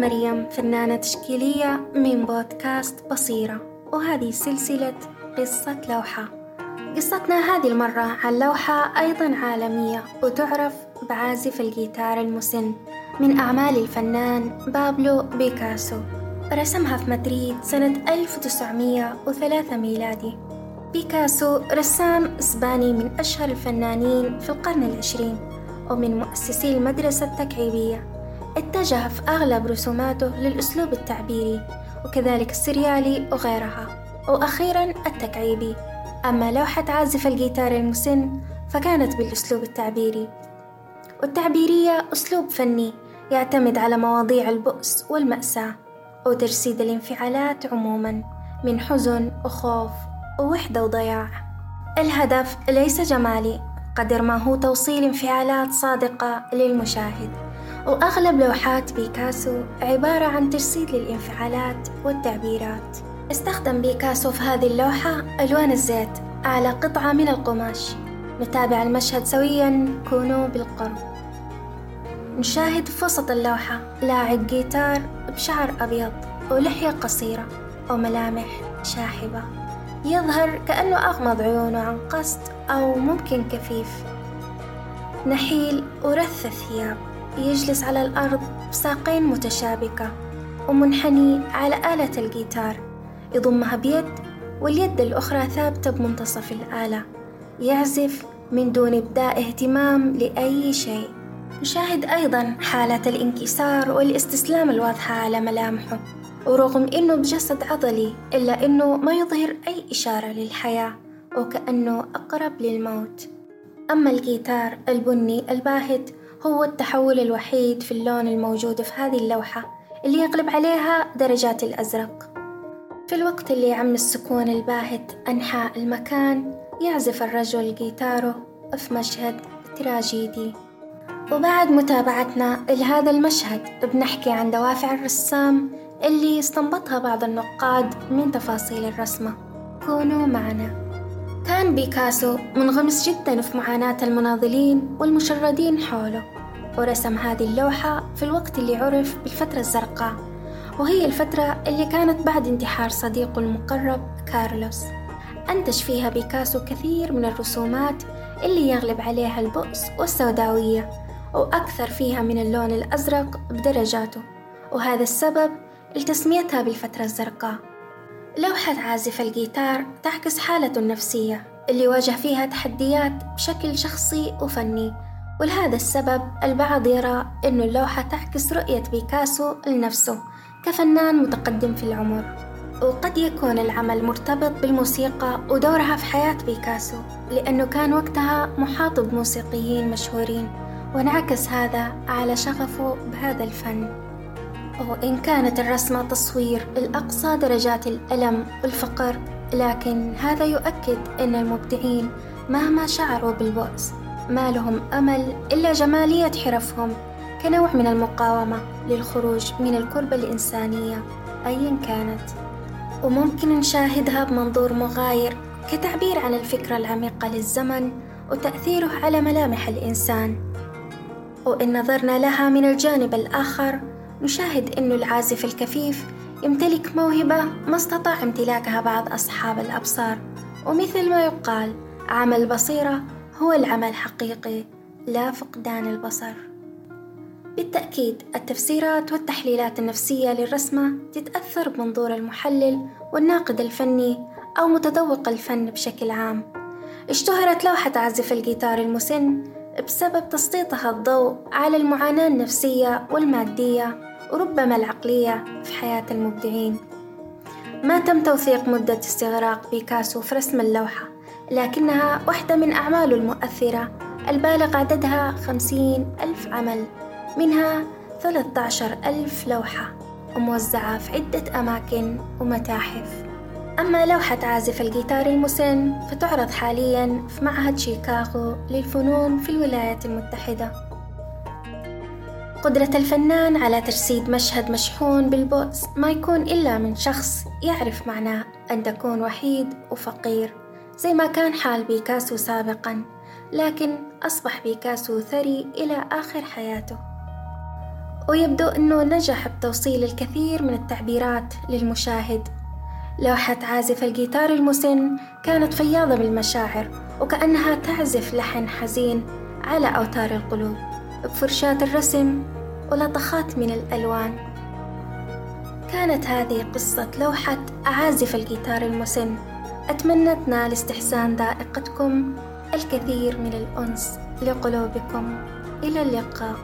مريم فنانة تشكيلية من بودكاست بصيرة. وهذه سلسلة قصة لوحة. قصتنا هذه المرة عن لوحة أيضا عالمية وتعرف بعازف الجيتار المسن. من أعمال الفنان بابلو بيكاسو. رسمها في مدريد سنة 1903 ميلادي. بيكاسو رسام إسباني من أشهر الفنانين في القرن العشرين ومن مؤسسي المدرسة التكعيبية. اتجه في أغلب رسوماته للأسلوب التعبيري وكذلك السريالي وغيرها وأخيرا التكعيبي. أما لوحة عازف الجيتار المسن فكانت بالأسلوب التعبيري. والتعبيرية أسلوب فني يعتمد على مواضيع البؤس والمأساة وتجسيد الانفعالات عموما من حزن وخوف ووحدة وضياع. الهدف ليس جمالي قدر ما هو توصيل انفعالات صادقة للمشاهد. وأغلب لوحات بيكاسو عبارة عن تجسيد للانفعالات والتعبيرات. استخدم بيكاسو في هذه اللوحة ألوان الزيت على قطعة من القماش. نتابع المشهد سويا كونوا بالقرب. نشاهد في وسط اللوحة لاعب جيتار بشعر أبيض ولحية قصيرة وملامح شاحبة. يظهر كأنه أغمض عيونه عن قصد أو ممكن كفيف. نحيل ورث الثياب. يجلس على الأرض بساقين متشابكة ومنحني على آلة الجيتار. يضمها بيد واليد الأخرى ثابتة بمنتصف الآلة. يعزف من دون إبداء اهتمام لأي شيء. نشاهد أيضا حالة الانكسار والاستسلام الواضحة على ملامحه. ورغم إنه بجسد عضلي إلا إنه ما يظهر أي إشارة للحياة وكأنه أقرب للموت. أما الجيتار البني الباهت هو التحول الوحيد في اللون الموجود في هذه اللوحة اللي يغلب عليها درجات الأزرق. في الوقت اللي يعم السكون الباهت أنحاء المكان يعزف الرجل جيتاره في مشهد تراجيدي. وبعد متابعتنا لهذا المشهد بنحكي عن دوافع الرسام اللي استنبطها بعض النقاد من تفاصيل الرسمة. كونوا معنا. كان بيكاسو منغمس جدا في معاناة المناضلين والمشردين حوله ورسم هذه اللوحة في الوقت اللي عرف بالفترة الزرقاء وهي الفترة اللي كانت بعد انتحار صديقه المقرب كارلوس. أنتج فيها بيكاسو كثير من الرسومات اللي يغلب عليها البؤس والسوداوية وأكثر فيها من اللون الأزرق بدرجاته وهذا السبب لتسميتها بالفترة الزرقاء. لوحة عازف الجيتار تعكس حالته النفسية اللي واجه فيها تحديات بشكل شخصي وفني. ولهذا السبب البعض يرى أن اللوحة تعكس رؤية بيكاسو لنفسه كفنان متقدم في العمر. وقد يكون العمل مرتبط بالموسيقى ودورها في حياة بيكاسو لأنه كان وقتها محاط بموسيقيين مشهورين وانعكس هذا على شغفه بهذا الفن. وإن كانت الرسمة تصوير لأقصى درجات الألم والفقر لكن هذا يؤكد أن المبدعين مهما شعروا بالبؤس ما لهم أمل إلا جمالية حرفهم كنوع من المقاومة للخروج من الكربة الإنسانية أيا كانت. وممكن نشاهدها بمنظور مغاير كتعبير عن الفكرة العميقة للزمن وتأثيره على ملامح الإنسان. وإن نظرنا لها من الجانب الآخر نشاهد أن العازف الكفيف يمتلك موهبة ما استطاع امتلاكها بعض أصحاب الأبصار. ومثل ما يقال عمل البصيرة هو العمل الحقيقي لا فقدان البصر. بالتأكيد التفسيرات والتحليلات النفسية للرسمة تتأثر بمنظور المحلل والناقد الفني أو متذوق الفن بشكل عام. اشتهرت لوحة عازف الجيتار المسن بسبب تسليطها الضوء على المعاناة النفسية والمادية وربما العقلية في حياة المبدعين. ما تم توثيق مدة استغراق بيكاسو في رسم اللوحة لكنها واحدة من أعماله المؤثرة البالغ عددها خمسين ألف عمل منها ثلاثة عشر ألف لوحة وموزعة في عدة أماكن ومتاحف. أما لوحة عازف الجيتار المسن فتعرض حاليا في معهد شيكاغو للفنون في الولايات المتحدة. قدرة الفنان على تجسيد مشهد مشحون بالبؤس ما يكون إلا من شخص يعرف معناه أن تكون وحيد وفقير زي ما كان حال بيكاسو سابقا لكن أصبح بيكاسو ثري إلى آخر حياته. ويبدو أنه نجح بتوصيل الكثير من التعبيرات للمشاهد. لوحة عازف الجيتار المسن كانت فياضة بالمشاعر وكأنها تعزف لحن حزين على أوتار القلوب بفرشاة الرسم ولطخات من الألوان. كانت هذه قصة لوحة عازف الجيتار المسن. أتمنى تنال استحسان ذائقتكم الكثير من الأنس لقلوبكم. إلى اللقاء.